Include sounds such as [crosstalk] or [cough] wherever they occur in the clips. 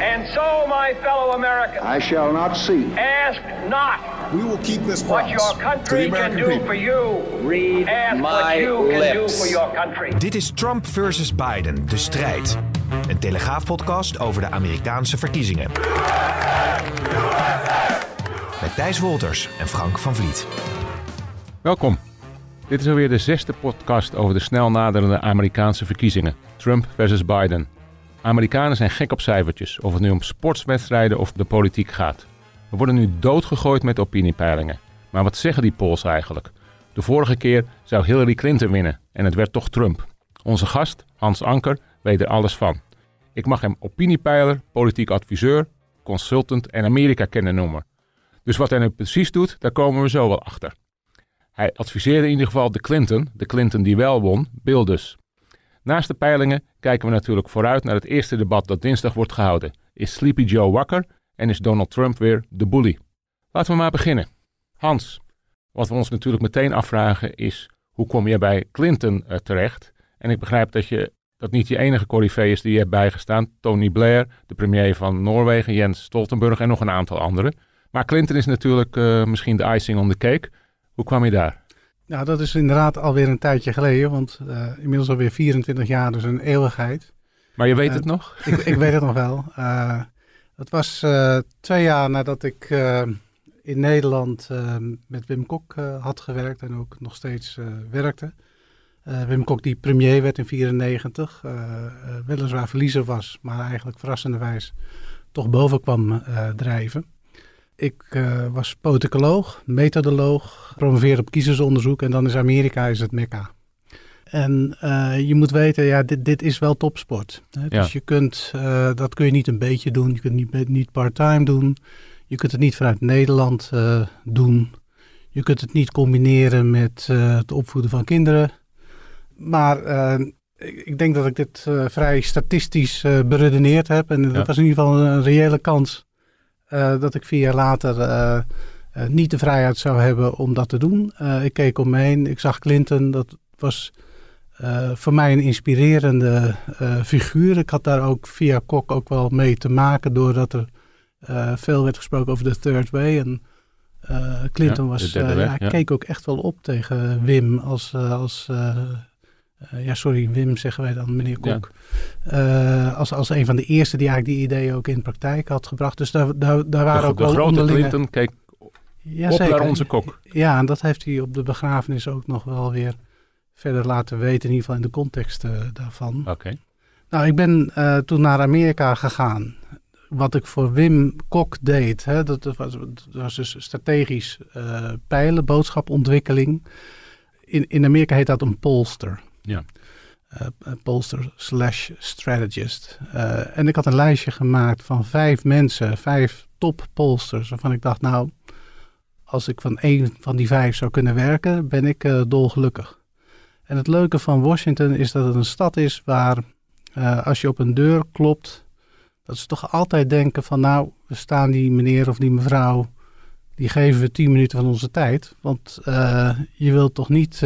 And so, my fellow Americans, I shall not see. ask not We will keep this what promise your to the country can do people. for you. Read Ask what my you can do lips. for your country. Dit is Trump versus Biden, de strijd. Een telegraafpodcast over de Amerikaanse verkiezingen. Met Thijs Wolters en Frank van Vliet. Welkom. Dit is alweer de zesde podcast over de snel naderende Amerikaanse verkiezingen. Trump versus Biden. Amerikanen zijn gek op cijfertjes, of het nu om sportswedstrijden of de politiek gaat. We worden nu doodgegooid met opiniepeilingen. Maar wat zeggen die polls eigenlijk? De vorige keer zou Hillary Clinton winnen en het werd toch Trump. Onze gast, Hans Anker, weet er alles van. Ik mag hem opiniepeiler, politiek adviseur, consultant en Amerika-kenner noemen. Dus wat hij nu precies doet, daar komen we zo wel achter. Hij adviseerde in ieder geval de Clinton, de Clinton die wel won, Bill dus. Naast de peilingen kijken we natuurlijk vooruit naar het eerste debat dat dinsdag wordt gehouden. Is Sleepy Joe wakker en is Donald Trump weer de bully? Laten we maar beginnen. Hans, wat we ons natuurlijk meteen afvragen is, hoe kom je bij Clinton eh, terecht? En ik begrijp dat je dat niet je enige corrivee is die je hebt bijgestaan. Tony Blair, de premier van Noorwegen, Jens Stoltenberg en nog een aantal anderen. Maar Clinton is natuurlijk eh, misschien de icing on the cake. Hoe kwam je daar? Nou, dat is inderdaad alweer een tijdje geleden, want eh, inmiddels alweer 24 jaar, dus een eeuwigheid. Maar je weet Eh, het nog? [laughs] ik, ik weet het nog wel. Uh, dat was uh, twee jaar nadat ik uh, in Nederland uh, met Wim Kok had gewerkt en ook nog steeds werkte. Wim Kok die premier werd in 94, weliswaar verliezer was, maar eigenlijk verrassenderwijs toch boven kwam drijven. Ik uh, was politicoloog, methodoloog, gepromoveerd op kiezersonderzoek en dan is Amerika is het mekka. En uh, je moet weten, ja, dit, dit is wel topsport. Hè? Ja. Dus je kunt, uh, dat kun je niet een beetje doen, je kunt niet, niet part-time doen, je kunt het niet vanuit Nederland doen, je kunt het niet combineren met het opvoeden van kinderen. Maar ik, ik, denk dat ik dit vrij statistisch beredeneerd heb en dat ja. was in ieder geval een reële kans dat ik vier jaar later uh, uh, niet de vrijheid zou hebben om dat te doen. ik keek om me heen, ik zag Clinton, dat was voor mij een inspirerende figuur. Ik had daar ook via Kok ook wel mee te maken, doordat er veel werd gesproken over de third way. En Clinton Ja, was, weg, ja. keek ook echt wel op tegen Wim als... als uh, ja, sorry, Wim zeggen wij dan, meneer Kok. Ja. Uh, als, als een van de eerste die eigenlijk die ideeën ook in praktijk had gebracht. Dus daar, daar, daar waren de, ook de wel grote onderlinge... Clinton keek ja, op naar onze Kok. Ja, en dat heeft hij op de begrafenis ook nog wel weer verder laten weten. In ieder geval in de context uh, daarvan. Oké. Okay. Nou, ik ben toen naar Amerika gegaan. Wat ik voor Wim Kok deed, hè, dat, was, dat was dus strategisch peilen, boodschapontwikkeling. In, in Amerika heet dat een polster. Ja. Uh, polster slash strategist. Uh, en ik had een lijstje gemaakt van vijf mensen, vijf top polsters, waarvan ik dacht, nou, als ik van één van die vijf zou kunnen werken, ben ik uh, dolgelukkig. En het leuke van Washington is dat het een stad is waar, als je op een deur klopt, dat ze toch altijd denken van, nou, we staan die meneer of die mevrouw, die geven we tien minuten van onze tijd. Want je wilt toch niet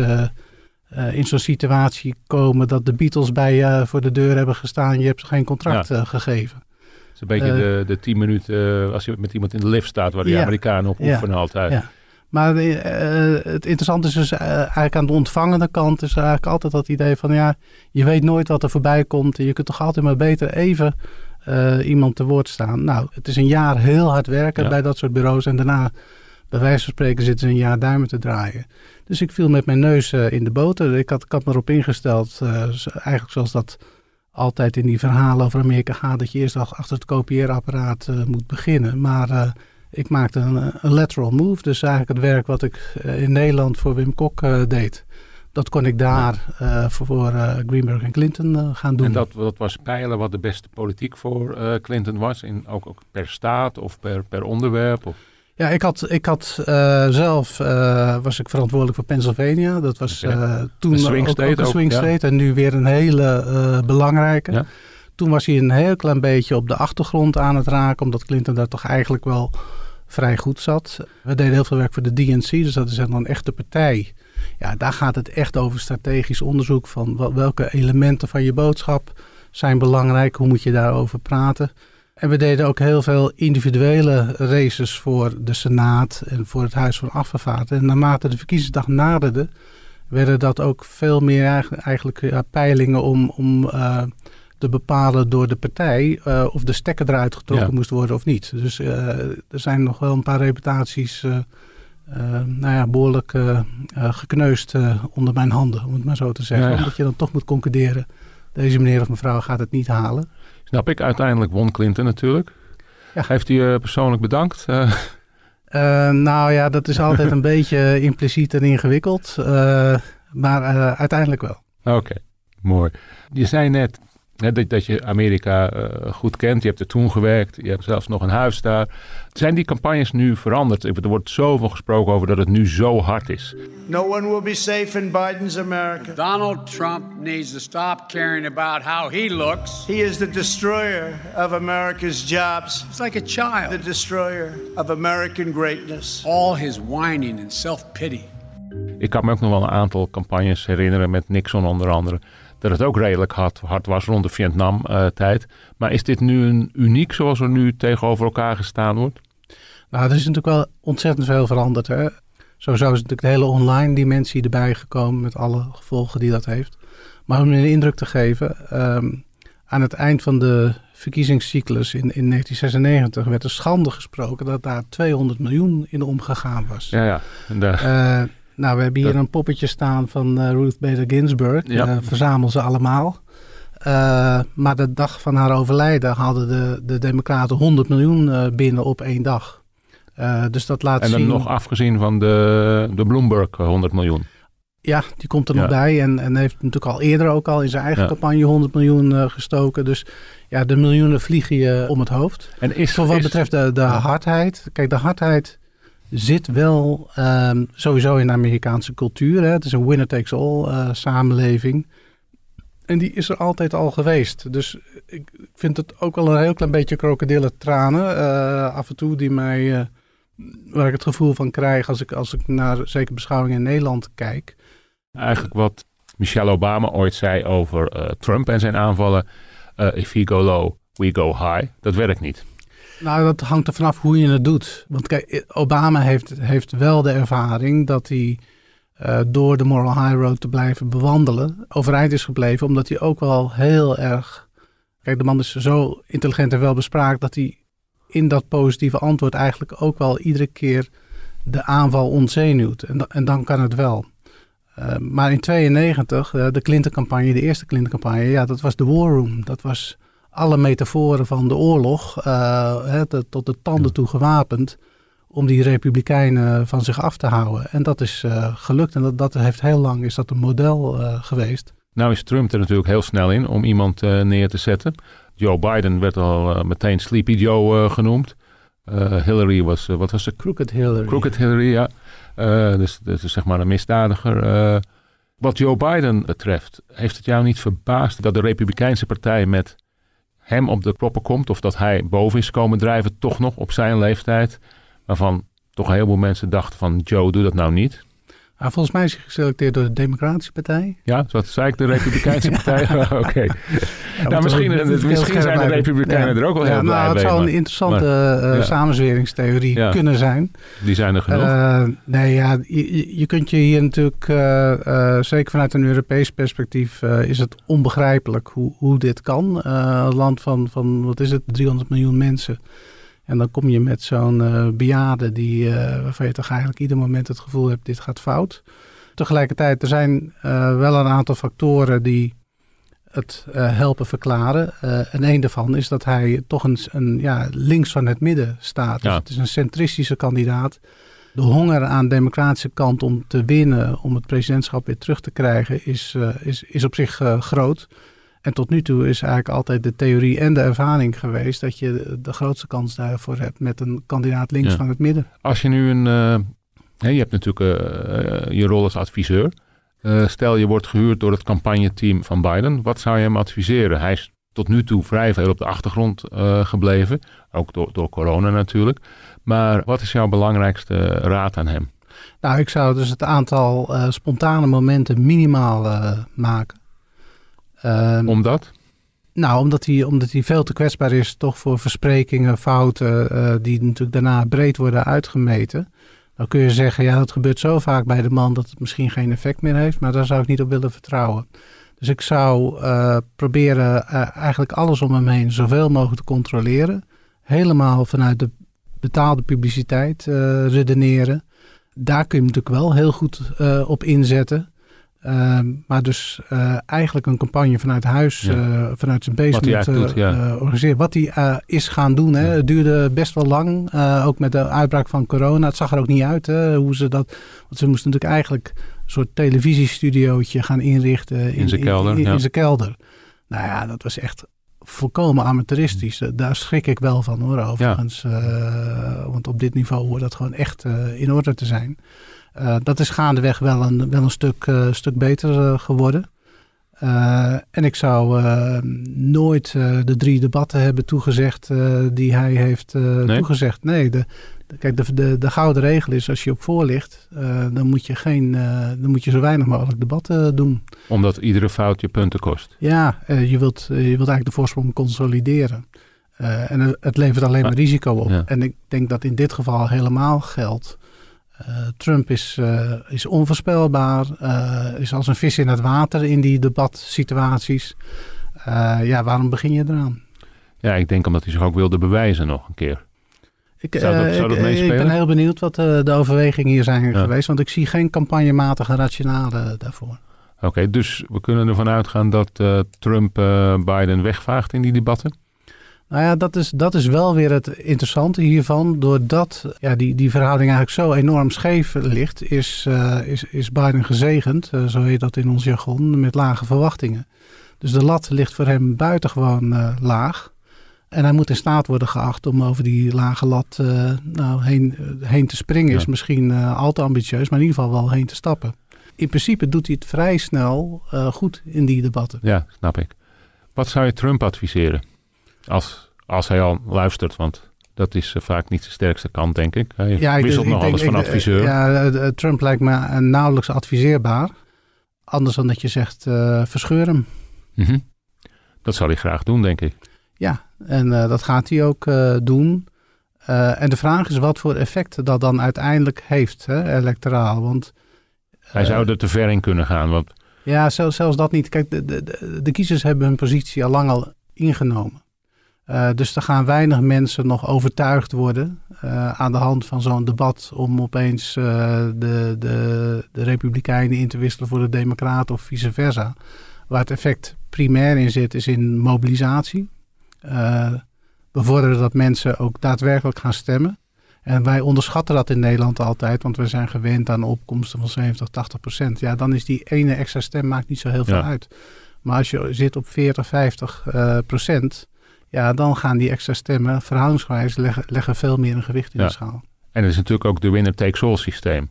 uh, in zo'n situatie komen dat de Beatles bij je uh, voor de deur hebben gestaan. Je hebt ze geen contract Ja. uh, gegeven. Het is een beetje de, de tien minuten eh, als je met iemand in de lift staat, waar de Ja. Amerikanen op oefenen altijd. Ja. Maar eh, het interessante is dus eh, eigenlijk aan de ontvangende kant is eigenlijk altijd dat idee van ja, je weet nooit wat er voorbij komt. En je kunt toch altijd maar beter even eh, iemand te woord staan. Nou, het is een jaar heel hard werken Ja. bij dat soort bureaus. En daarna, bij wijze van spreken, zitten ze een jaar duimen te draaien. Dus ik viel met mijn neus eh, in de boter. Ik had, ik had me erop ingesteld, eh, eigenlijk zoals dat altijd in die verhalen over Amerika gaat, dat je eerst al achter het kopieerapparaat eh, moet beginnen. Maar ik maakte een, een lateral move, dus eigenlijk het werk wat ik in Nederland voor Wim Kok deed. Dat kon ik daar voor, Greenberg en Clinton gaan doen. En dat, dat was peilen wat de beste politiek voor Clinton was, in, ook, ook per staat of per, per onderwerp. Of, Ja, ik had, ik had eh, zelf eh, was ik verantwoordelijk voor Pennsylvania. Dat was eh, toen Een swing ook, state ook een ook, swing ja. state en nu weer een hele belangrijke. Ja. Toen was hij een heel klein beetje op de achtergrond aan het raken, omdat Clinton daar toch eigenlijk wel vrij goed zat. We deden heel veel werk voor de DNC, dus dat is dan een echte partij. Ja, daar gaat het echt over strategisch onderzoek van wel- welke elementen van je boodschap zijn belangrijk, hoe moet je daarover praten. En we deden ook heel veel individuele races voor de Senaat en voor het Huis van Afgevaardigden. En naarmate de verkiezingsdag naderde, werden dat ook veel meer eigenlijk, ja, peilingen om, om uh, te bepalen door de partij uh, of de stekker eruit getrokken ja. moest worden of niet. Dus uh, er zijn nog wel een paar reputaties nou ja, behoorlijk gekneusd onder mijn handen, om het maar zo te zeggen. Ja, Omdat je dan toch moet concluderen, deze meneer of mevrouw gaat het niet halen. Snap ik. Uiteindelijk won Clinton natuurlijk. Ja. Heeft hij uh, persoonlijk bedankt? Uh. Uh, nou ja, dat is altijd een [laughs] beetje impliciet en ingewikkeld. maar uiteindelijk wel. Oké, okay. mooi. Je zei net dat, dat je Amerika uh, goed kent. Je hebt er toen gewerkt. Je hebt zelfs nog een huis daar. Zijn die campagnes nu veranderd? Er wordt zoveel gesproken over dat het nu zo hard is. No one will be safe in Biden's America. Donald Trump needs to stop caring about how he looks. He is the destroyer of America's jobs. It's like a child. The destroyer of American greatness. All his whining and self-pity. Ik kan me ook nog wel een aantal campagnes herinneren met Nixon onder andere dat het ook redelijk hard, hard was rond de Vietnam-tijd. maar is dit nu een uniek zoals er nu tegenover elkaar gestaan wordt? Nou, er is natuurlijk wel ontzettend veel veranderd. Hè? Sowieso is natuurlijk de hele online dimensie erbij gekomen met alle gevolgen die dat heeft. Maar om je een indruk te geven, um, aan het eind van de verkiezingscyclus in, in 1996 werd er schande gesproken dat daar 200 miljoen in omgegaan was. Ja, ja. De... Uh, nou, we hebben hier een poppetje staan van uh, Ruth Bader Ginsburg. Ja. Uh, verzamel ze allemaal. Uh, maar de dag van haar overlijden hadden de, de Democraten 100 miljoen binnen op één dag. dus dat laat en zien. En dan nog afgezien van de, de Bloomberg 100 miljoen. Ja, die komt er ja. nog bij. En, en heeft natuurlijk al eerder ook al in zijn eigen ja. campagne 100 miljoen gestoken. Dus ja, de miljoenen vliegen je om het hoofd. En is, Voor wat is, betreft de, de hardheid. Kijk, de hardheid zit wel um, sowieso in de Amerikaanse cultuur. Hè. Het is een winner-takes-all uh, samenleving. En die is er altijd al geweest. Dus ik vind het ook wel een heel klein beetje krokodillen tranen. Uh, af en toe die mij, uh, waar ik het gevoel van krijg als ik, als ik naar zeker beschouwingen in Nederland kijk. Eigenlijk wat Michelle Obama ooit zei over Trump en zijn aanvallen. if we go low, we go high. Dat werkt niet. Nou, dat hangt er vanaf hoe je het doet. Want kijk, Obama heeft, heeft wel de ervaring dat hij uh, door de moral high road te blijven bewandelen, overeind is gebleven, omdat hij ook wel heel erg. Kijk, de man is zo intelligent en wel bespraakt dat hij in dat positieve antwoord eigenlijk ook wel iedere keer de aanval ontzenuwt. En, en dan kan het wel. Uh, maar in 92, uh, de Clinton-campagne, de eerste Clinton-campagne, ja, dat was de war room. Dat was alle metaforen van de oorlog uh, tot de tanden toe gewapend om die republikeinen van zich af te houden. En dat is uh, gelukt en dat, dat heeft heel lang is dat een model uh, geweest. Nou is Trump er natuurlijk heel snel in om iemand neer te zetten. Joe Biden werd al meteen Sleepy Joe genoemd. Hillary was, wat was ze? Crooked Hillary. Crooked Hillary, ja. dus, dus zeg maar een misdadiger. wat Joe Biden betreft, heeft het jou niet verbaasd dat de Republikeinse partij met hem op de proppen komt. Of dat hij boven is komen drijven, toch nog op zijn leeftijd. Waarvan toch een heleboel mensen dachten van Joe, doe dat nou niet. Ah, volgens mij is hij geselecteerd door de Democratische Partij. Ja, wat zei ik, de Republikeinse [laughs] Partij? Oké. Okay. [laughs] Ja, nou, misschien, misschien zijn de Republikeinen ja. er ook wel heel ja, blij nou, Het zou een interessante maar, uh, samenzweringstheorie kunnen zijn. Die zijn er genoeg. Uh, nee, ja, je, je, kunt je hier natuurlijk, uh, zeker vanuit een Europees perspectief, is het onbegrijpelijk hoe, hoe dit kan. een land van, van, wat is het, 300 miljoen mensen. En dan kom je met zo'n uh, bejaarde die, uh, waarvan je toch eigenlijk ieder moment het gevoel hebt, dit gaat fout. Tegelijkertijd, er zijn uh, wel een aantal factoren die het helpen verklaren. en een daarvan is dat hij toch een, een ja, links van het midden staat. Dus het is een centristische kandidaat. De honger aan de democratische kant om te winnen, om het presidentschap weer terug te krijgen, is, is, is op zich groot. En tot nu toe is eigenlijk altijd de theorie en de ervaring geweest dat je de grootste kans daarvoor hebt met een kandidaat links van het midden. Als je nu een. Uh, je hebt natuurlijk uh, je rol als adviseur. Uh, stel je wordt gehuurd door het campagneteam van Biden. Wat zou je hem adviseren? Hij is tot nu toe vrij veel op de achtergrond gebleven. Ook door, door corona natuurlijk. Maar wat is jouw belangrijkste raad aan hem? Nou, ik zou dus het aantal spontane momenten minimaal maken. Uh, Omdat? Nou, omdat hij, omdat hij veel te kwetsbaar is, toch voor versprekingen, fouten, uh, die natuurlijk daarna breed worden uitgemeten. Dan kun je zeggen, ja, dat gebeurt zo vaak bij de man dat het misschien geen effect meer heeft, maar daar zou ik niet op willen vertrouwen. Dus ik zou uh, proberen uh, eigenlijk alles om hem heen zoveel mogelijk te controleren. Helemaal vanuit de betaalde publiciteit redeneren. Daar kun je natuurlijk wel heel goed op inzetten. Uh, maar dus uh, eigenlijk een campagne vanuit huis, ja. uh, vanuit zijn basement doet, ja. organiseren. Wat hij is gaan doen. Hè. Het duurde best wel lang, ook met de uitbraak van corona. Het zag er ook niet uit hè, hoe ze dat... Want ze moesten natuurlijk eigenlijk een soort televisiestudiootje gaan inrichten. In, in zijn kelder. In, in, ja. in zijn kelder. Nou ja, dat was echt volkomen amateuristisch. Daar schrik ik wel van hoor, overigens. want op dit niveau hoort dat gewoon echt in orde te zijn. Uh, dat is gaandeweg wel een, wel een stuk, uh, stuk beter uh, geworden. en ik zou nooit de drie debatten hebben toegezegd die hij heeft nee? toegezegd. Nee, de, de, kijk, de, de, de, gouden regel is als je op voor ligt, dan, moet je geen, dan moet je zo weinig mogelijk debatten doen. Omdat iedere fout je punten kost. Ja, je, wilt, je wilt eigenlijk de voorsprong consolideren. en het, het levert alleen maar risico op. Ja. En ik denk dat in dit geval helemaal geldt. Uh, Trump is, uh, is onvoorspelbaar, uh, is als een vis in het water in die debatsituaties. ja, waarom begin je eraan? Ja, ik denk omdat hij zich ook wilde bewijzen nog een keer. Ik, zou dat, zou dat ik, ik ben heel benieuwd wat de overwegingen hier zijn ja. geweest, want ik zie geen campagnematige rationale daarvoor. Oké, okay, dus we kunnen ervan uitgaan dat Trump Biden wegvaagt in die debatten? Nou ja, dat is, dat is wel weer het interessante hiervan. Doordat ja, die, die verhouding eigenlijk zo enorm scheef ligt, is, uh, is, is Biden gezegend, uh, zo heet dat in ons jargon, met lage verwachtingen. Dus de lat ligt voor hem buitengewoon uh, laag. En hij moet in staat worden geacht om over die lage lat nou, heen, heen te springen. Ja. Is misschien al te ambitieus, maar in ieder geval wel heen te stappen. In principe doet hij het vrij snel goed in die debatten. Ja, snap ik. Wat zou je Trump adviseren? Als, als hij al luistert, want dat is uh, vaak niet zijn sterkste kant, denk ik. Hij ja, wisselt nog alles van adviseur. Ja, uh, Trump lijkt me nauwelijks adviseerbaar. Anders dan dat je zegt, verscheur hem. Mm -hmm. Dat zal hij graag doen, denk ik. Ja, en dat gaat hij ook doen. en de vraag is wat voor effect dat dan uiteindelijk heeft, hè, electoraal. Want, hij zou er te ver in kunnen gaan, want... Ja, zelfs, zelfs dat niet. Kijk, de, de, de kiezers hebben hun positie al lang al ingenomen. Uh, dus er gaan weinig mensen nog overtuigd worden uh, aan de hand van zo'n debat om opeens uh, de, de, de Republikeinen in te wisselen voor de Democraten of vice versa. Waar het effect primair in zit, is in mobilisatie. bevorderen dat mensen ook daadwerkelijk gaan stemmen. En wij onderschatten dat in Nederland altijd, want we zijn gewend aan opkomsten van 70, 80 procent. Ja, dan is die ene extra stem maakt niet zo heel veel ja. uit. Maar als je zit op 40, 50 procent ja, dan gaan die extra stemmen verhoudingsgewijs leggen, leggen veel meer een gewicht in ja. de schaal. En het is natuurlijk ook de winner-takes-all systeem.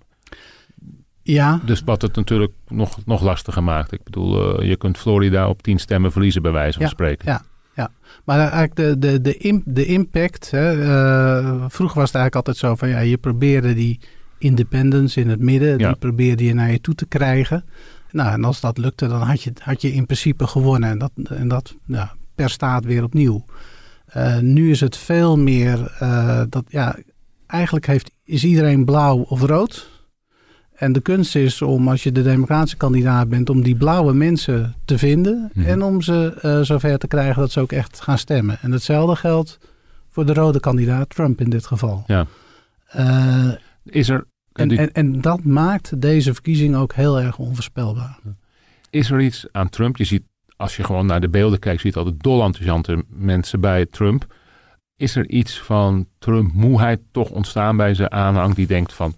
Ja. Dus wat het natuurlijk nog, nog lastiger maakt. Ik bedoel, uh, je kunt Florida op tien stemmen verliezen, bij wijze van ja, spreken. Ja, ja. Maar eigenlijk de, de, de, imp, de impact. Hè, uh, vroeger was het eigenlijk altijd zo van ja, je probeerde die independence in het midden, ja. die probeerde je naar je toe te krijgen. Nou, en als dat lukte, dan had je, had je in principe gewonnen. En dat, en dat ja, per staat weer opnieuw. Uh, nu is het veel meer uh, dat, ja, eigenlijk heeft, is iedereen blauw of rood. En de kunst is om, als je de democratische kandidaat bent, om die blauwe mensen te vinden. Mm. En om ze uh, zover te krijgen dat ze ook echt gaan stemmen. En hetzelfde geldt voor de rode kandidaat, Trump in dit geval. Ja. is er. En, en, en dat maakt deze verkiezing ook heel erg onvoorspelbaar. Is er iets aan Trump? Je ziet als je gewoon naar de beelden kijkt, ziet altijd dol enthousiante mensen bij Trump. Is er iets van Trump moeheid toch ontstaan bij zijn aanhang die denkt van,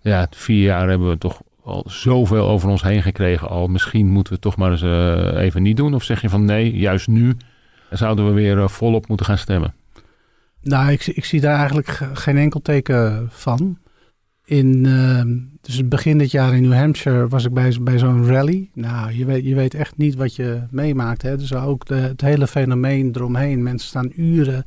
ja, vier jaar hebben we toch al zoveel over ons heen gekregen al. Misschien moeten we het toch maar eens uh, even niet doen. Of zeg je van nee, juist nu zouden we weer uh, volop moeten gaan stemmen? Nou, ik, ik zie daar eigenlijk geen enkel teken van. In uh, dus begin dit jaar in New Hampshire was ik bij, bij zo'n rally. Nou, je weet, je weet echt niet wat je meemaakt. Hè? Dus ook de, het hele fenomeen eromheen. Mensen staan uren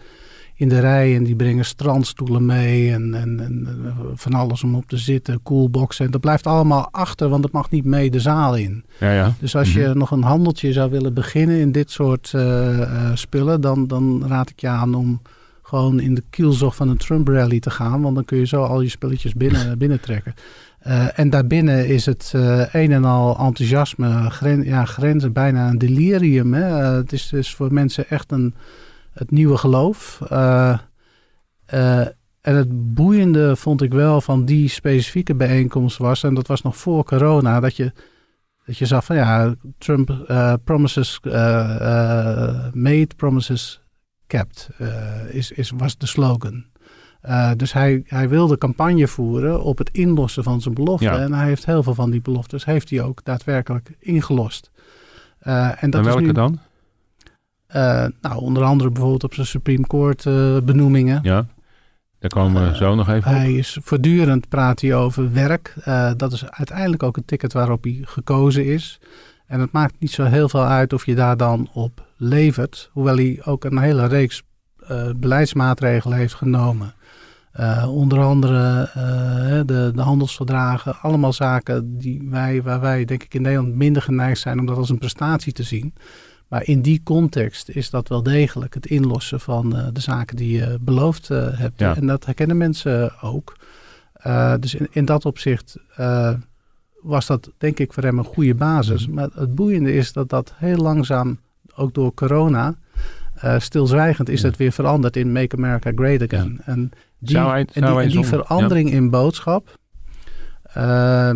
in de rij en die brengen strandstoelen mee en, en, en van alles om op te zitten, coolboxen. En dat blijft allemaal achter, want het mag niet mee de zaal in. Ja, ja. Dus als je Mhm. nog een handeltje zou willen beginnen in dit soort eh, eh, spullen, dan, dan raad ik je aan om gewoon in de kielzog van een Trump rally te gaan, want dan kun je zo al je spulletjes binnen, [laughs] binnentrekken. Eh, en daarbinnen is het eh, een en al enthousiasme, gren, ja, grenzen bijna een delirium. Hè? Eh, het is dus voor mensen echt een, het nieuwe geloof. En het boeiende vond ik wel van die specifieke bijeenkomst was, en dat was nog voor corona, dat je, dat je zag van ja, Trump promises made, promises kept, eh, is, is, was de slogan. Eh, dus hij, hij wilde campagne voeren op het inlossen van zijn beloften. Ja. En hij heeft heel veel van die beloftes heeft hij ook daadwerkelijk ingelost. Eh, en dat en welke is nu, dan? nou, onder andere bijvoorbeeld op zijn Supreme Court benoemingen. Ja, daar komen we zo nog even op. Hij is voortdurend praat hij over werk. Dat is uiteindelijk ook een ticket waarop hij gekozen is. En het maakt niet zo heel veel uit of je daar dan op levert. Hoewel hij ook een hele reeks eh, beleidsmaatregelen heeft genomen. Eh, onder andere eh, de, de handelsverdragen. Allemaal zaken die wij, waar wij denk ik in Nederland minder geneigd zijn om dat als een prestatie te zien. Maar in die context is dat wel degelijk het inlossen van de zaken die je beloofd hebt. Ja. En dat herkennen mensen ook. Dus in, in dat opzicht was dat denk ik voor hem een goede basis. Mhm. Maar het boeiende is dat dat heel langzaam, ook door corona, eh, stilzwijgend is het weer veranderd in Make America Great Again. En die, Zou hij- en die, die verandering in boodschap, eh,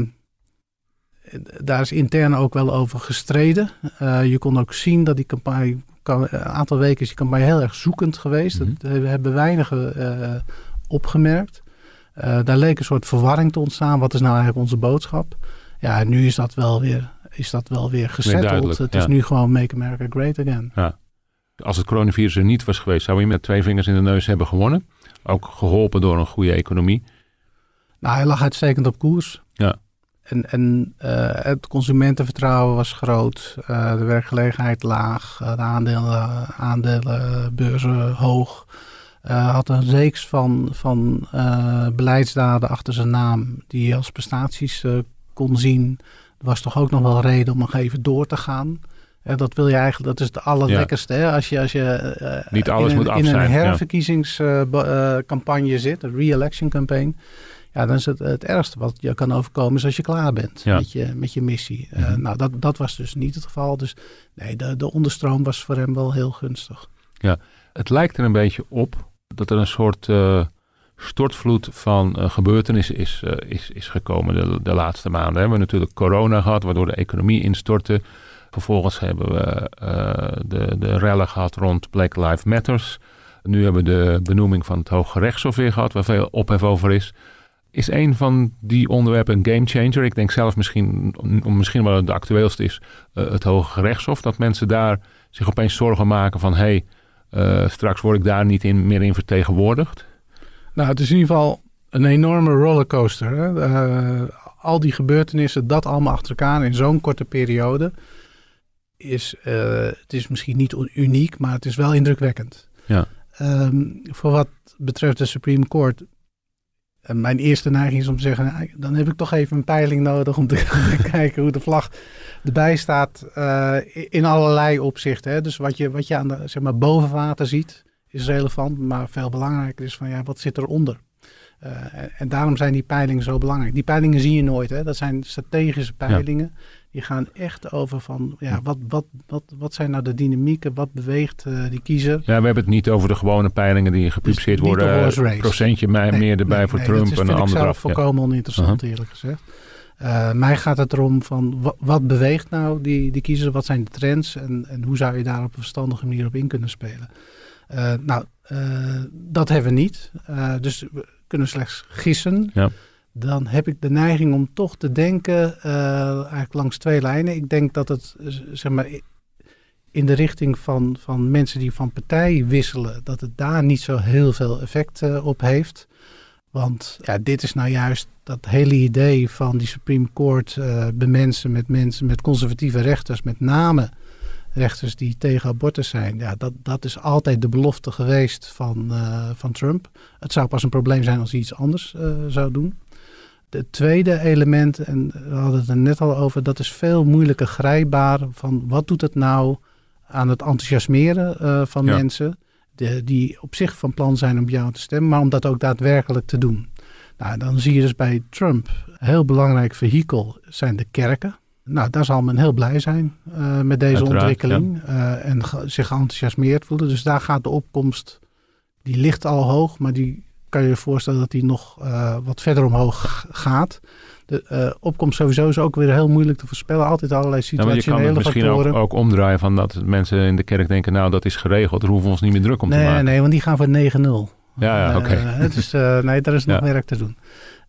daar is intern ook wel over gestreden. Eh, je kon ook zien dat die campagne, een aantal weken is die campagne heel erg zoekend geweest. Mhm. Dat hebben weinigen opgemerkt. Daar leek een soort verwarring te ontstaan. Wat is nou eigenlijk onze boodschap? Ja, nu is dat wel weer, is dat wel weer gesetteld. duidelijk, het ja. is nu gewoon Make America Great Again. Als het coronavirus er niet was geweest, zou hij met twee vingers in de neus hebben gewonnen. Ook geholpen door een goede economie. Nou, hij lag uitstekend op koers. Ja. En, en eh, het consumentenvertrouwen was groot. eh, de werkgelegenheid laag. eh, de aandelen, aandelenbeurzen hoog. Had een reeks van, van beleidsdaden achter zijn naam die je als prestaties kon zien. Was toch ook nog wel reden om nog even door te gaan. Eh, dat wil je eigenlijk, dat is het allerlekkerste. Hè? Als je, als je eh, Niet alles in een, moet af in zijn, een ja. herverkiezingscampagne zit, een re-election campaign. Ja, dan is het het ergste wat je kan overkomen is als je klaar bent Ja. met, je, met je missie. Eh, Mhm. nou, dat, dat was dus niet het geval. Dus nee, de, de onderstroom was voor hem wel heel gunstig. Het lijkt er een beetje op dat er een soort eh, stortvloed van eh, gebeurtenissen is, eh, is, is gekomen de, de laatste maanden. We hebben natuurlijk corona gehad, waardoor de economie instortte. Vervolgens hebben we eh, de, de rellen gehad rond Black Lives Matters. Nu hebben we de benoeming van het Hoge Rechtshof weer gehad, waar veel ophef over is. Is een van die onderwerpen een gamechanger? Ik denk zelf misschien, misschien wel de actueelste is, het Hoge Rechtshof. Dat mensen daar zich opeens zorgen maken van... hey, eh, straks word ik daar niet in, meer in vertegenwoordigd. Nou, het is in ieder geval een enorme rollercoaster. Hè? Eh, al die gebeurtenissen, dat allemaal achter elkaar in zo'n korte periode, is, eh, het is misschien niet uniek, maar het is wel indrukwekkend. Ja. Ehm, voor wat betreft de Supreme Court, eh, mijn eerste neiging is om te zeggen, nou, dan heb ik toch even een peiling nodig om te, [laughs] kijken hoe de vlag erbij staat in allerlei opzichten. Hè? Dus wat je, wat je aan de zeg maar, boven water ziet, is relevant, maar veel belangrijker is van ja, wat zit eronder? Eh, en, en daarom zijn die peilingen zo belangrijk. Die peilingen zie je nooit, hè? dat zijn strategische peilingen. Die gaan echt over van ja, wat, wat, wat, wat zijn nou de dynamieken, wat beweegt eh, die kiezer? Ja, we hebben het niet over de gewone peilingen die gepubliceerd Dus de worden. race. Procentje mij Nee, meer erbij nee, voor nee, Trump dat is, en een andere. af, ja. volkomen oninteressant, Uh-huh. eerlijk gezegd. Eh, mij gaat het erom van wa- wat beweegt nou die, die kiezer, wat zijn de trends en, en hoe zou je daar op een verstandige manier op in kunnen spelen. Eh, nou, eh, dat hebben we niet. Eh, dus we kunnen slechts gissen. Ja. Dan heb ik de neiging om toch te denken, eigenlijk langs twee lijnen. Ik denk dat het, zeg maar, in de richting van, van mensen die van partij wisselen, dat het daar niet zo heel veel effect op heeft. Want ja, dit is nou juist dat hele idee van die Supreme Court bemensen met mensen, met conservatieve rechters, met name rechters die tegen abortus zijn. Ja, dat, dat is altijd de belofte geweest van, uh, van Trump. Het zou pas een probleem zijn als hij iets anders uh, zou doen. Het tweede element, en we hadden het er net al over, dat is veel moeilijker grijpbaar. Van wat doet het nou aan het enthousiasmeren uh, van ja. mensen de, die op zich van plan zijn om jou te stemmen, maar om dat ook daadwerkelijk te doen. Nou, dan zie je dus bij Trump een heel belangrijk vehikel zijn de kerken. Nou, daar zal men heel blij zijn uh, met deze Uiteraard, ontwikkeling ja. uh, en ge zich geenthousiasmeerd voelen. Dus daar gaat de opkomst, die ligt al hoog, maar die kan je je voorstellen dat die nog uh, wat verder omhoog gaat. De opkomst sowieso is ook weer heel moeilijk te voorspellen. Altijd allerlei situationele ja, maar je kan het misschien ook, ook, omdraaien van dat mensen in de kerk denken, nou dat is geregeld, daar hoeven we ons niet meer druk om nee, te maken. Nee, want die gaan voor 9-0. Ja, ja oké. Okay. dus nee, daar is [laughs] nog werk te doen.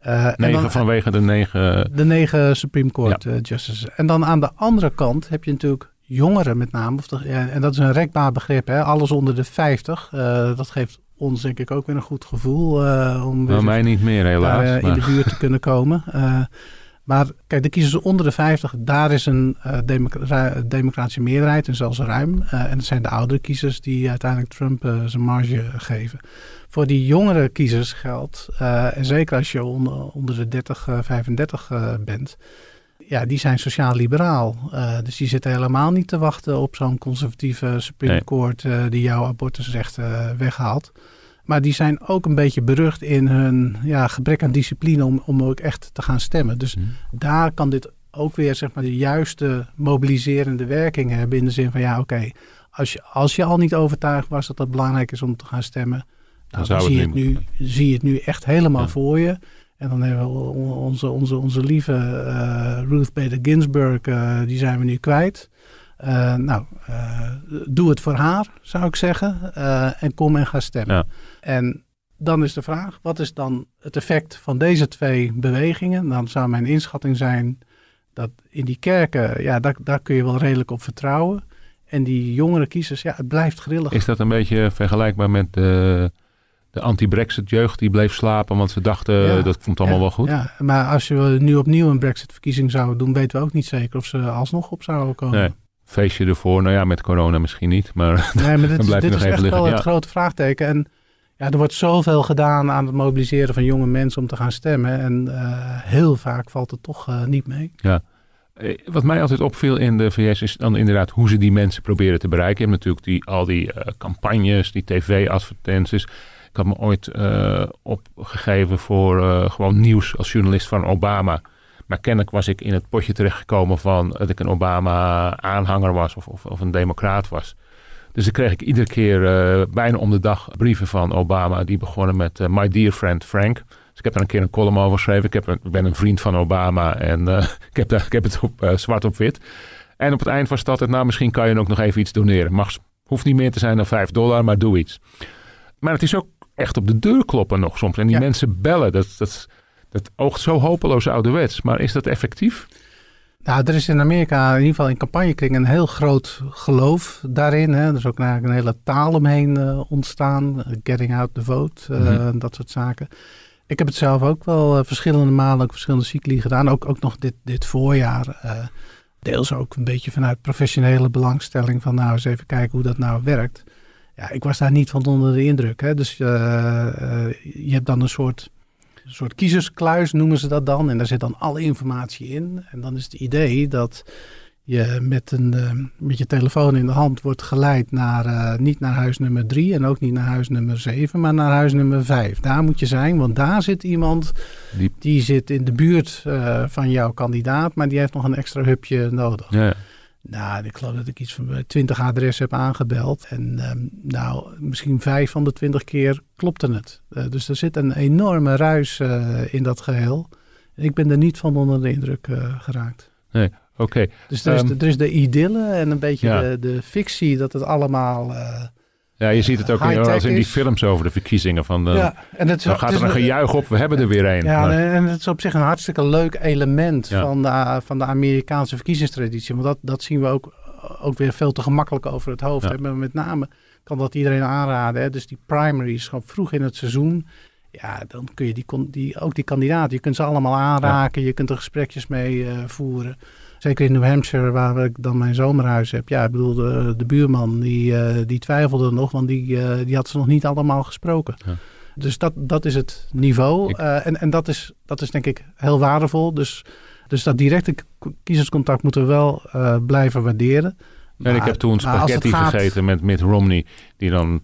Uh, negen dan, vanwege de negen... De negen Supreme Court ja. uh, justices. En dan aan de andere kant heb je natuurlijk jongeren met name. Of de, en dat is een rekbaar begrip. Hè? Alles onder de 50. Uh, dat geeft ons denk ik ook weer een goed gevoel. om nou, mij niet meer helaas. Daar, in de buurt te kunnen komen. [laughs] maar kijk, de kiezers onder de 50, daar is een democra democratische meerderheid en zelfs ruim. en het zijn de oudere kiezers die uiteindelijk Trump zijn marge geven voor die jongere kiezers geldt, uh, en zeker als je onder, onder de 30, uh, 35 uh, bent, ja, die zijn sociaal-liberaal. Uh, dus die zitten helemaal niet te wachten op zo'n conservatieve Supreme nee. Court die jouw abortusrechten weghaalt. Maar die zijn ook een beetje berucht in hun ja, gebrek aan discipline om, om ook echt te gaan stemmen. Dus mm. daar kan dit ook weer zeg maar, de juiste mobiliserende werking hebben. In de zin van ja, oké, okay, als, je, als je al niet overtuigd was dat het belangrijk is om te gaan stemmen, nou, dan, dan zie, je het nu, zie je het nu echt helemaal ja. voor je. En dan hebben we onze, onze, onze lieve uh, Ruth Bader Ginsburg, uh, die zijn we nu kwijt. Uh, nou, doe het voor haar, zou ik zeggen. en kom en ga stemmen. Ja. En dan is de vraag, wat is dan het effect van deze twee bewegingen? Dan zou mijn inschatting zijn dat in die kerken, ja, daar, daar kun je wel redelijk op vertrouwen. En die jongere kiezers, ja, het blijft grillig. Is dat een beetje vergelijkbaar met de de anti-Brexit jeugd die bleef slapen, want ze dachten ja, dat komt allemaal ja, wel goed. Ja, maar als je nu opnieuw een Brexit-verkiezing zouden doen, weten we ook niet zeker of ze alsnog op zouden komen. Nee. Feestje ervoor, nou ja, met corona misschien niet, maar, nee, maar [laughs] dit, dan blijft dit nog is even echt liggen. wel ja. het grote vraagteken. En er wordt zoveel gedaan aan het mobiliseren van jonge mensen om te gaan stemmen. En uh, heel vaak valt het toch uh, niet mee. Ja. Wat mij altijd opviel in de VS is dan inderdaad hoe ze die mensen proberen te bereiken. Je natuurlijk die, al die campagnes, die tv-advertenties. Ik had me ooit opgegeven voor gewoon nieuws als journalist van Obama. Maar kennelijk was ik in het potje terechtgekomen van dat ik een Obama-aanhanger was of, of, of, een democraat was. Dus dan kreeg ik iedere keer uh, bijna om de dag brieven van Obama. Die begonnen met My dear friend Frank. Dus ik heb daar een keer een column over geschreven. Ik, heb een, ik ben een vriend van Obama en [laughs] ik, heb daar, ik heb het op zwart op wit. En op het eind was het altijd, nou misschien kan je ook nog even iets doneren. Mag, hoeft niet meer te zijn dan 5 dollar, maar doe iets. Maar het is ook echt op de deur kloppen nog soms. En die ja. mensen bellen. Dat, dat, dat oogt zo hopeloos ouderwets. Maar is dat effectief? Nou, er is in Amerika, in ieder geval in campagnekringen, een heel groot geloof daarin. Hè. Er is ook eigenlijk een hele taal omheen uh, ontstaan. Getting out the vote, uh, mm-hmm. dat soort zaken. Ik heb het zelf ook wel uh, verschillende malen, ook verschillende cycli gedaan. Ook, ook nog dit, dit voorjaar. deels ook een beetje vanuit professionele belangstelling. Van nou eens even kijken hoe dat nou werkt. Ja, ik was daar niet van onder de indruk. Hè. Dus je hebt dan een soort, een soort kiezerskluis, noemen ze dat dan. En daar zit dan alle informatie in. En dan is het idee dat je met, een, uh, met je telefoon in de hand wordt geleid naar, niet naar huis nummer 3 en ook niet naar huis nummer 7, maar naar huis nummer 5. Daar moet je zijn, want daar zit iemand die, die zit in de buurt van jouw kandidaat, maar die heeft nog een extra hupje nodig. Ja. Nou, ik geloof dat ik iets van 20 adressen heb aangebeld. En um, nou, misschien vijf van de twintig keer klopte het. Uh, dus er zit een enorme ruis uh, in dat geheel. Ik ben er niet van onder de indruk uh, geraakt. Nee, oké. Okay. Dus er is, um, de, er is de idylle en een beetje ja. de, de, fictie dat het allemaal... ja, je ziet het ook in, als in die films over de verkiezingen. Van de, ja, en het dan gaat het er een gejuich op, we hebben er weer een. Ja, maar. en het is op zich een hartstikke leuk element ja. van, de, van de Amerikaanse verkiezingstraditie. Want dat, dat zien we ook, ook weer veel te gemakkelijk over het hoofd. Ja. Met name kan dat iedereen aanraden. Hè? Dus die primaries, gewoon vroeg in het seizoen. Ja, dan kun je die, die, ook die kandidaten, je kunt ze allemaal aanraken. Je kunt er gesprekjes mee uh, voeren. Zeker in New Hampshire, waar ik dan mijn zomerhuis heb. Ja, ik bedoel, de, de buurman die, uh, die twijfelde nog, want die, uh, die had ze nog niet allemaal gesproken. Ja. Dus dat, dat is het niveau. Ik... Uh, en en dat, is, dat is denk ik heel waardevol. Dus, dus dat directe kiezerscontact moeten we wel blijven waarderen. En ik heb toen spaghetti gaat... gegeten met Mitt Romney, die dan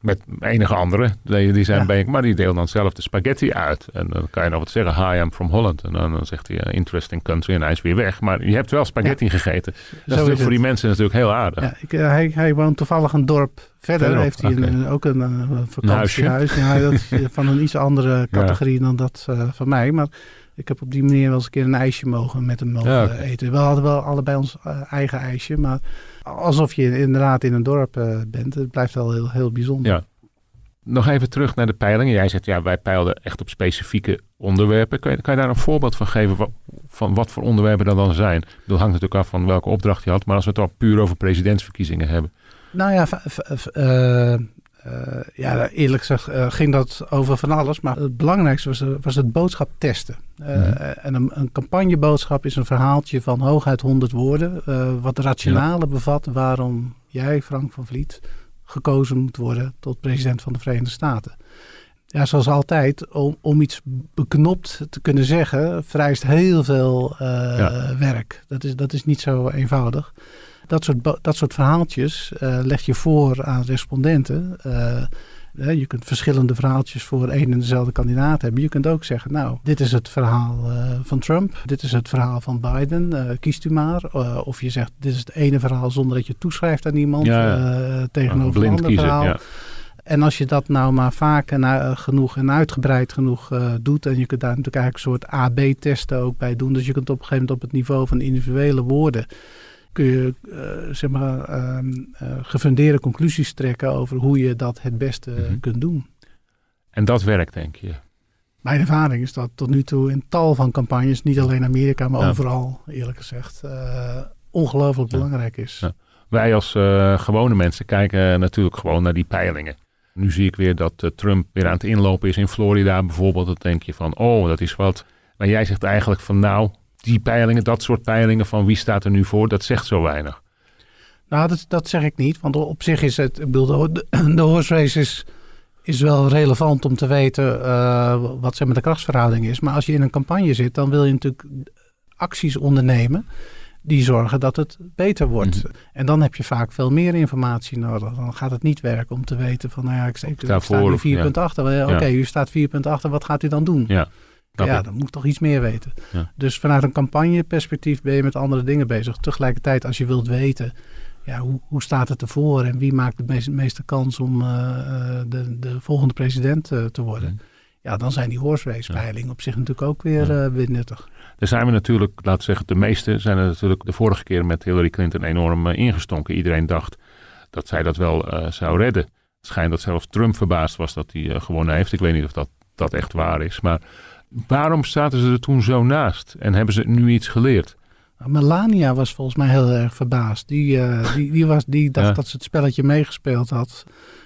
met enige andere, die zijn ja. bij, maar die deelt dan zelf de spaghetti uit. En dan kan je nog wat zeggen, hi, I'm from Holland. En dan, dan zegt hij, interesting country, en hij is weer weg. Maar je hebt wel spaghetti ja. gegeten. Dat Zo is, voor die mensen natuurlijk heel aardig. Ja, ik, uh, hij, hij woont toevallig een dorp verder. heeft hij okay. een, ook een, een vakantiehuis. Ja, dat is van een iets andere [laughs] categorie dan dat uh, van mij. Maar ik heb op die manier wel eens een keer een ijsje mogen met hem mogen okay. eten. We hadden wel allebei ons uh, eigen ijsje, maar alsof je inderdaad in een dorp uh, bent. Het blijft wel heel, heel bijzonder. Ja. Nog even terug naar de peilingen. Jij zegt, ja, wij peilden echt op specifieke onderwerpen. Kan je, kan je daar een voorbeeld van geven wat, van wat voor onderwerpen dat dan zijn? Dat hangt natuurlijk af van welke opdracht je had. Maar als we het al puur over presidentsverkiezingen hebben. Nou ja, uh, uh, ja, eerlijk gezegd uh, ging dat over van alles. Maar het belangrijkste was, was het boodschap testen. Mm-hmm. En een, een, campagneboodschap is een verhaaltje van hooguit 100 woorden. wat rationale ja. bevat waarom jij, Frank van Vliet, gekozen moet worden tot president van de Verenigde Staten. Ja, zoals altijd, om, om iets beknopt te kunnen zeggen, vereist heel veel ja. werk. Dat is, dat is niet zo eenvoudig dat soort, dat soort verhaaltjes uh, leg je voor aan respondenten. Uh, je kunt verschillende verhaaltjes voor één en dezelfde kandidaat hebben. Je kunt ook zeggen, nou, dit is het verhaal uh, van Trump. Dit is het verhaal van Biden. kiest u maar. of je zegt, dit is het ene verhaal zonder dat je toeschrijft aan iemand. Ja, tegenover een ander kiezen, verhaal. Ja. En als je dat nou maar vaak en uh, genoeg en uitgebreid genoeg uh, doet, en je kunt daar natuurlijk eigenlijk een soort AB-testen ook bij doen. Dus je kunt op een gegeven moment op het niveau van individuele woorden kun je uh, zeg maar, uh, uh, gefundeerde conclusies trekken over hoe je dat het beste mm-hmm. kunt doen. En dat werkt, denk je? Mijn ervaring is dat tot nu toe in tal van campagnes, niet alleen Amerika, maar ja. overal, eerlijk gezegd, ongelooflijk ja. belangrijk is. Ja. Wij als gewone mensen kijken natuurlijk gewoon naar die peilingen. Nu zie ik weer dat Trump weer aan het inlopen is in Florida bijvoorbeeld. Dan denk je van, oh, dat is wat. Maar jij zegt eigenlijk van, nou, die peilingen, dat soort peilingen van wie staat er nu voor, dat zegt zo weinig. Nou, dat, dat zeg ik niet. Want op zich is het, ik bedoel, de, de [clears throat] horse race is, is wel relevant om te weten uh, wat zeg maar, de krachtsverhouding is. Maar als je in een campagne zit, dan wil je natuurlijk acties ondernemen die zorgen dat het beter wordt. Mm-hmm. En dan heb je vaak veel meer informatie nodig. Dan gaat het niet werken om te weten van, nou ja, ik, sta nu 4.8. Ja. Oké, okay, u staat 4.8, wat gaat u dan doen? Ja. Ja, dan moet ik toch iets meer weten. Ja. Dus vanuit een campagneperspectief ben je met andere dingen bezig. Tegelijkertijd, als je wilt weten, ja, hoe, hoe staat het ervoor en wie maakt de meeste, meeste kans om uh, de, de volgende president uh, te worden? Mm. Ja, dan zijn die horse race peilingen ja. op zich natuurlijk ook weer, ja. uh, weer nuttig. Daar zijn we natuurlijk, laten we zeggen, de meeste zijn er natuurlijk de vorige keer met Hillary Clinton enorm ingestonken. Iedereen dacht dat zij dat wel zou redden. Het schijnt dat zelfs Trump verbaasd was dat hij gewonnen heeft. Ik weet niet of dat, dat echt waar is, maar Waarom zaten ze er toen zo naast en hebben ze nu iets geleerd? Nou, Melania was volgens mij heel erg verbaasd. Die, uh, die, die, was, die dacht ja. dat ze het spelletje meegespeeld had.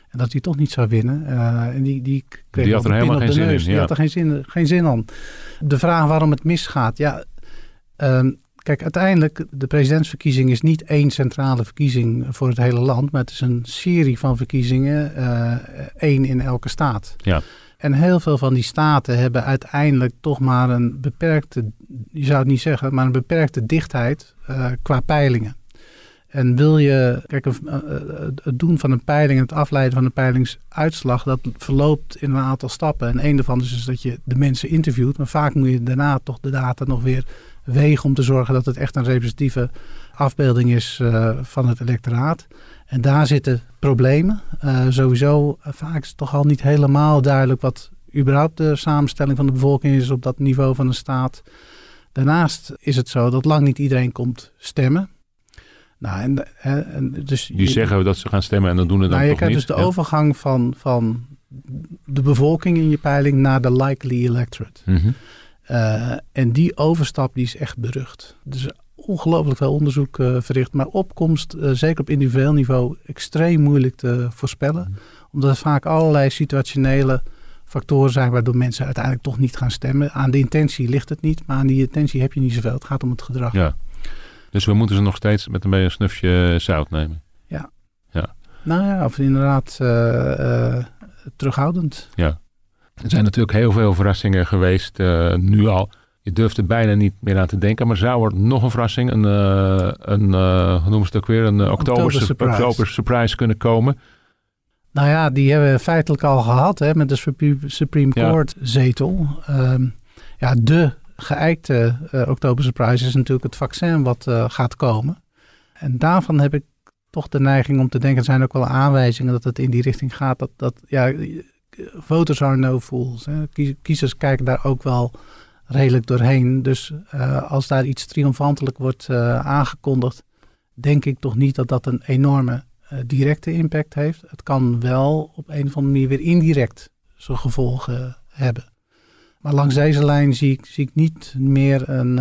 En dat hij toch niet zou winnen. Uh, en die, die, kreeg die had er helemaal geen zin in. Ja. Die had er geen zin, geen zin aan. De vraag waarom het misgaat. Ja, um, kijk, uiteindelijk, de presidentsverkiezing is niet één centrale verkiezing voor het hele land. Maar het is een serie van verkiezingen. Uh, één in elke staat. Ja. En heel veel van die staten hebben uiteindelijk toch maar een beperkte, je zou het niet zeggen, maar een beperkte dichtheid uh, qua peilingen. En wil je, kijk, uh, het doen van een peiling en het afleiden van een peilingsuitslag, dat verloopt in een aantal stappen. En een daarvan is dus dat je de mensen interviewt, maar vaak moet je daarna toch de data nog weer wegen om te zorgen dat het echt een representatieve afbeelding is van het electoraat. En daar zitten problemen. Uh, sowieso, uh, vaak is het toch al niet helemaal duidelijk wat überhaupt de samenstelling van de bevolking is op dat niveau van een staat. Daarnaast is het zo dat lang niet iedereen komt stemmen. Nou, en, en dus Die je, zeggen dat ze gaan stemmen en dan doen het dan nou, toch niet. Je krijgt dus de ja. overgang van, van de bevolking in je peiling naar de likely electorate. Mm -hmm. uh, en die overstap die is echt berucht. Dus ongelooflijk veel onderzoek uh, verricht. Maar opkomst, uh, zeker op individueel niveau, extreem moeilijk te voorspellen. Mm. Omdat er vaak allerlei situationele factoren zijn waardoor mensen uiteindelijk toch niet gaan stemmen. Aan de intentie ligt het niet, maar aan die intentie heb je niet zoveel. Het gaat om het gedrag. Ja. Dus we moeten ze nog steeds met een beetje een snufje zout nemen. Nou ja, of inderdaad eh, eh, terughoudend. Ja. Er zijn natuurlijk heel veel verrassingen geweest eh, nu al. Je durft er bijna niet meer aan te denken. Maar zou er nog een verrassing, een, eh, een hoe noemen ze het ook weer, een uh, oktober, Oktober surprise. oktober surprise kunnen komen? Nou ja, die hebben we feitelijk al gehad hè, met de Supreme, Supreme Ja. Court zetel. Ehm, ja, de geëikte eh Oktober Surprise is natuurlijk het vaccin wat gaat komen. En daarvan heb ik toch de neiging om te denken, er zijn ook wel aanwijzingen dat het in die richting gaat. Dat, dat ja, voters are no fools. Hè. Kie- Kiezers kijken daar ook wel redelijk doorheen. Dus eh, als daar iets triomfantelijk wordt eh, aangekondigd, denk ik toch niet dat dat een enorme eh, directe impact heeft. Het kan wel op een of andere manier weer indirect zijn gevolgen hebben. Maar langs deze lijn zie ik, zie ik niet meer een.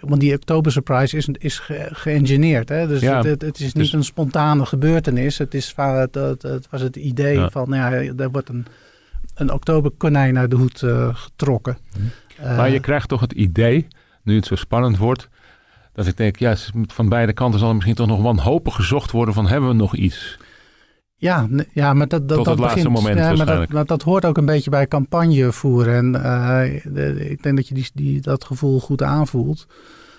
want die Oktober Surprise is, is ge- geëngineerd. Dus Ja, het, het, het is niet dus- een spontane gebeurtenis. Het, is, het, het, het was het idee Ja. van, nou ja, er wordt een, een oktoberkonijn uit de hoed eh, getrokken. Eh, maar je krijgt toch het idee, nu het zo spannend wordt, dat ik denk, ja, van beide kanten zal er misschien toch nog wanhopig gezocht worden van hebben we nog iets? Ja, ja maar dat, dat, Tot dat het laatste begint, moment ja, maar dat, dat hoort ook een beetje bij campagne voeren. En eh, de- ik denk dat je die, die, dat gevoel goed aanvoelt.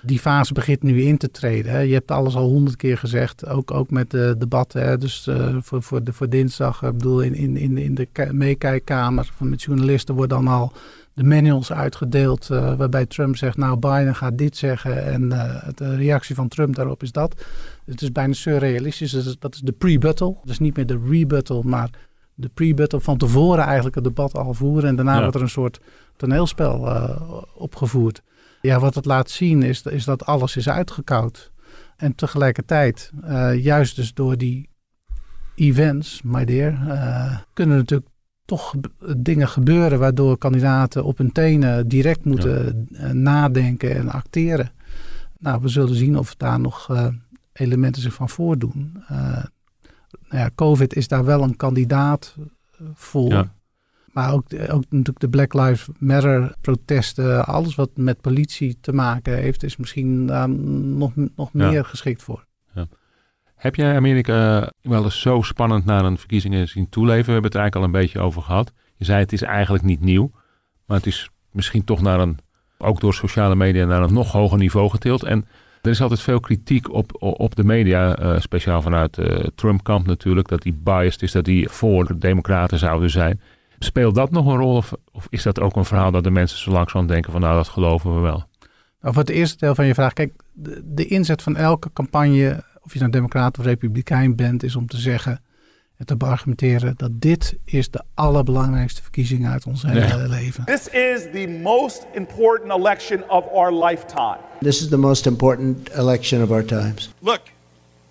Die fase begint nu in te treden. Hè. Je hebt alles al honderd keer gezegd, ook, ook met de debatten. Hè. Dus eh, voor, voor, de, voor dinsdag, ik bedoel, in, in, in, in de meekijkkamer van met journalisten worden dan al de manuals uitgedeeld. eh, waarbij Trump zegt, nou Biden gaat dit zeggen. En eh, de reactie van Trump daarop is dat. Het is bijna surrealistisch. Dat is, dat is de pre-battle. Dus niet meer de rebuttal, maar de pre-battle van tevoren eigenlijk het debat al voeren. En daarna Ja. wordt er een soort toneelspel eh, opgevoerd. Ja, wat het laat zien is, is dat alles is uitgekoud. En tegelijkertijd, eh, juist dus door die events, my dear, eh, kunnen natuurlijk toch dingen gebeuren waardoor kandidaten op hun tenen direct moeten eh, nadenken en acteren. Nou, we zullen zien of daar nog elementen zich van voordoen. Nou ja, COVID is daar wel een kandidaat voor. Ja. Maar ook, ook natuurlijk de Black Lives Matter protesten, alles wat met politie te maken heeft, is misschien daar nog, nog Ja. meer geschikt voor. Heb jij Amerika wel eens zo spannend naar een verkiezingen zien toeleven? We hebben het eigenlijk al een beetje over gehad. Je zei het is eigenlijk niet nieuw, maar het is misschien toch naar een, ook door sociale media, naar een nog hoger niveau getild. En er is altijd veel kritiek op, op de media, eh, speciaal vanuit eh Trump-kamp natuurlijk, dat die biased is, dat die voor de democraten zouden zijn. Speelt dat nog een rol of, of is dat ook een verhaal dat de mensen zo langzaam denken van nou dat geloven we wel? Nou, voor het eerste deel van je vraag, kijk, de, de inzet van elke campagne, of je nou democraat of republikein bent, is om te zeggen en te argumenteren dat dit is de allerbelangrijkste verkiezing uit ons hele leven. This is the most important election of our lifetime. This is the most important election of our times. Look,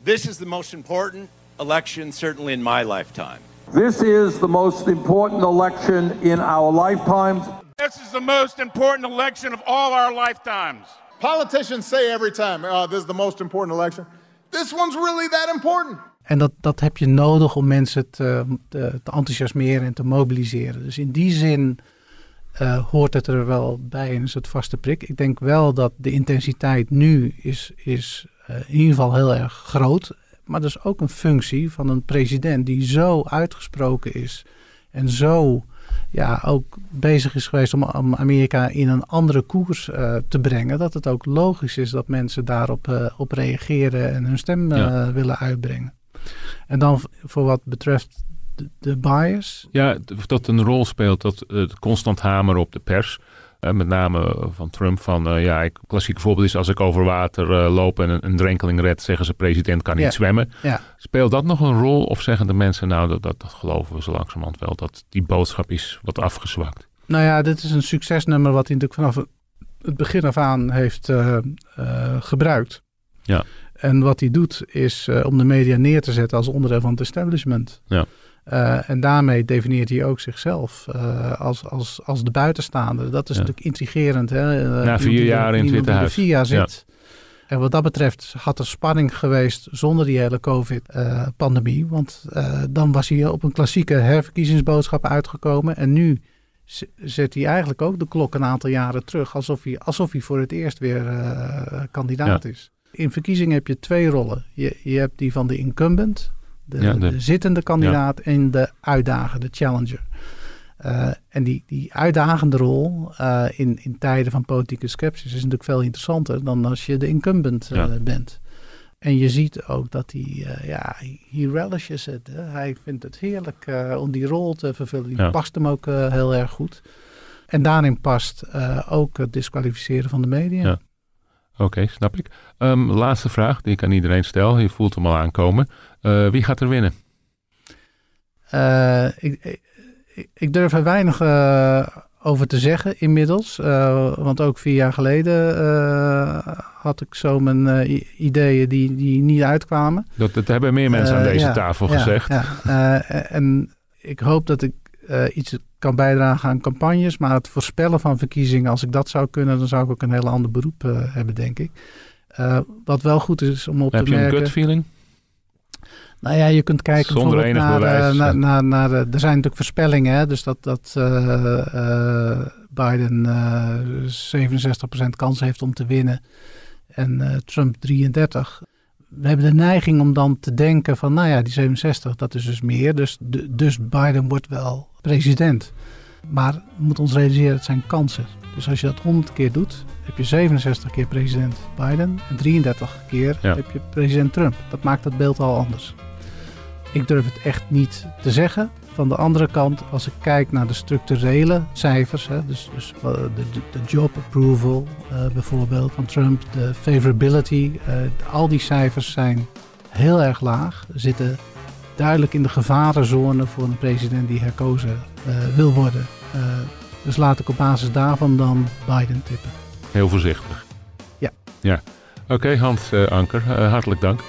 this is the most important election, certainly in my lifetime. This is the most important election in our lifetimes. This is the most important election of all our lifetimes. Politicians say every time, uh, this is the most important election. This one's really that important. En dat, dat heb je nodig om mensen te, te, te enthousiasmeren en te mobiliseren. Dus in die zin eh, hoort het er wel bij en is het vaste prik. Ik denk wel dat de intensiteit nu is, is eh, in ieder geval heel erg groot. Maar dat is ook een functie van een president die zo uitgesproken is. En zo ja, ook bezig is geweest om, Amerika in een andere koers eh, te brengen. Dat het ook logisch is dat mensen daarop eh, op reageren en hun stem eh, Ja. willen uitbrengen. En dan voor wat betreft de, de bias. Ja, dat een rol speelt, dat het constant hameren op de pers. Met name van Trump. Van, eh, ja, ik, klassiek voorbeeld is als ik over water eh, loop en een, een drenkeling red, zeggen ze president kan niet Ja. zwemmen. Ja. Speelt dat nog een rol of zeggen de mensen nou, dat, dat, dat geloven we zo langzamerhand wel, dat die boodschap is wat afgezwakt? Nou ja, dit is een succesnummer wat hij natuurlijk vanaf het begin af aan heeft eh, gebruikt. Ja. En wat hij doet is om de media neer te zetten als onderdeel van het establishment. Ja. Eh, en daarmee definieert hij ook zichzelf eh, als, als, als de buitenstaander. Dat is Ja. natuurlijk intrigerend. Hè? Eh, Na vier er- jaar in het Witte er Huis. vier jaar Ja. zit. En wat dat betreft had er spanning geweest zonder die hele COVID-pandemie. want dan was hij op een klassieke herverkiezingsboodschap uitgekomen. En nu zet hij eigenlijk ook de klok een aantal jaren terug. Alsof hij, alsof hij voor het eerst weer kandidaat Ja. is. In verkiezingen heb je twee rollen. Je, je hebt die van de incumbent, de, Ja, de- de zittende kandidaat, en de uitdager, de challenger. Uh, en die, die uitdagende rol uh, in, in tijden van politieke sceptisch is natuurlijk veel interessanter dan als je de incumbent uh, Ja. bent. En je ziet ook dat hij, ja, hij relishes het. Hè? Hij vindt het heerlijk om die rol te vervullen. Die Ja. past hem ook heel erg goed. En daarin past ook het disqualificeren van de media. Ja. Oké, snap ik. Ehm, laatste vraag die ik aan iedereen stel. Je voelt hem al aankomen. Uh, wie gaat er winnen? Uh, ik, ik, ik durf er weinig uh, over te zeggen inmiddels. Want ook vier jaar geleden had ik zo mijn ideeën die, die niet uitkwamen. Dat, dat hebben meer mensen aan deze ja, tafel ja, gezegd. Ja, en ik hoop dat ik iets kan bijdragen aan campagnes. Maar het voorspellen van verkiezingen, als ik dat zou kunnen, dan zou ik ook een heel ander beroep hebben, denk ik. Wat wel goed is om op Heb te je merken. een gut feeling? Nou ja, je kunt kijken Zonder enig naar, bewijs. naar, naar, naar de, er zijn natuurlijk voorspellingen, hè, dus dat, dat uh, Biden 67% kans heeft om te winnen en Trump 33. We hebben de neiging om dan te denken van, nou ja, die 67, dat is dus meer, dus, dus Biden wordt wel president. Maar we moeten ons realiseren, het zijn kansen. Dus als je dat 100 keer doet, heb je 67 keer president Biden en 33 keer Ja. heb je president Trump. Dat maakt het beeld al anders. Ik durf het echt niet te zeggen. Van de andere kant, als ik kijk naar de structurele cijfers, hè, dus, dus uh, de, de, de job approval uh, bijvoorbeeld van Trump, de favorability, uh, al die cijfers zijn heel erg laag, zitten duidelijk in de gevarenzone voor een president die herkozen uh, wil worden. Dus laat ik op basis daarvan dan Biden tippen. Heel voorzichtig. Ja. ja. Oké, okay, Hans uh, Anker, hartelijk dank.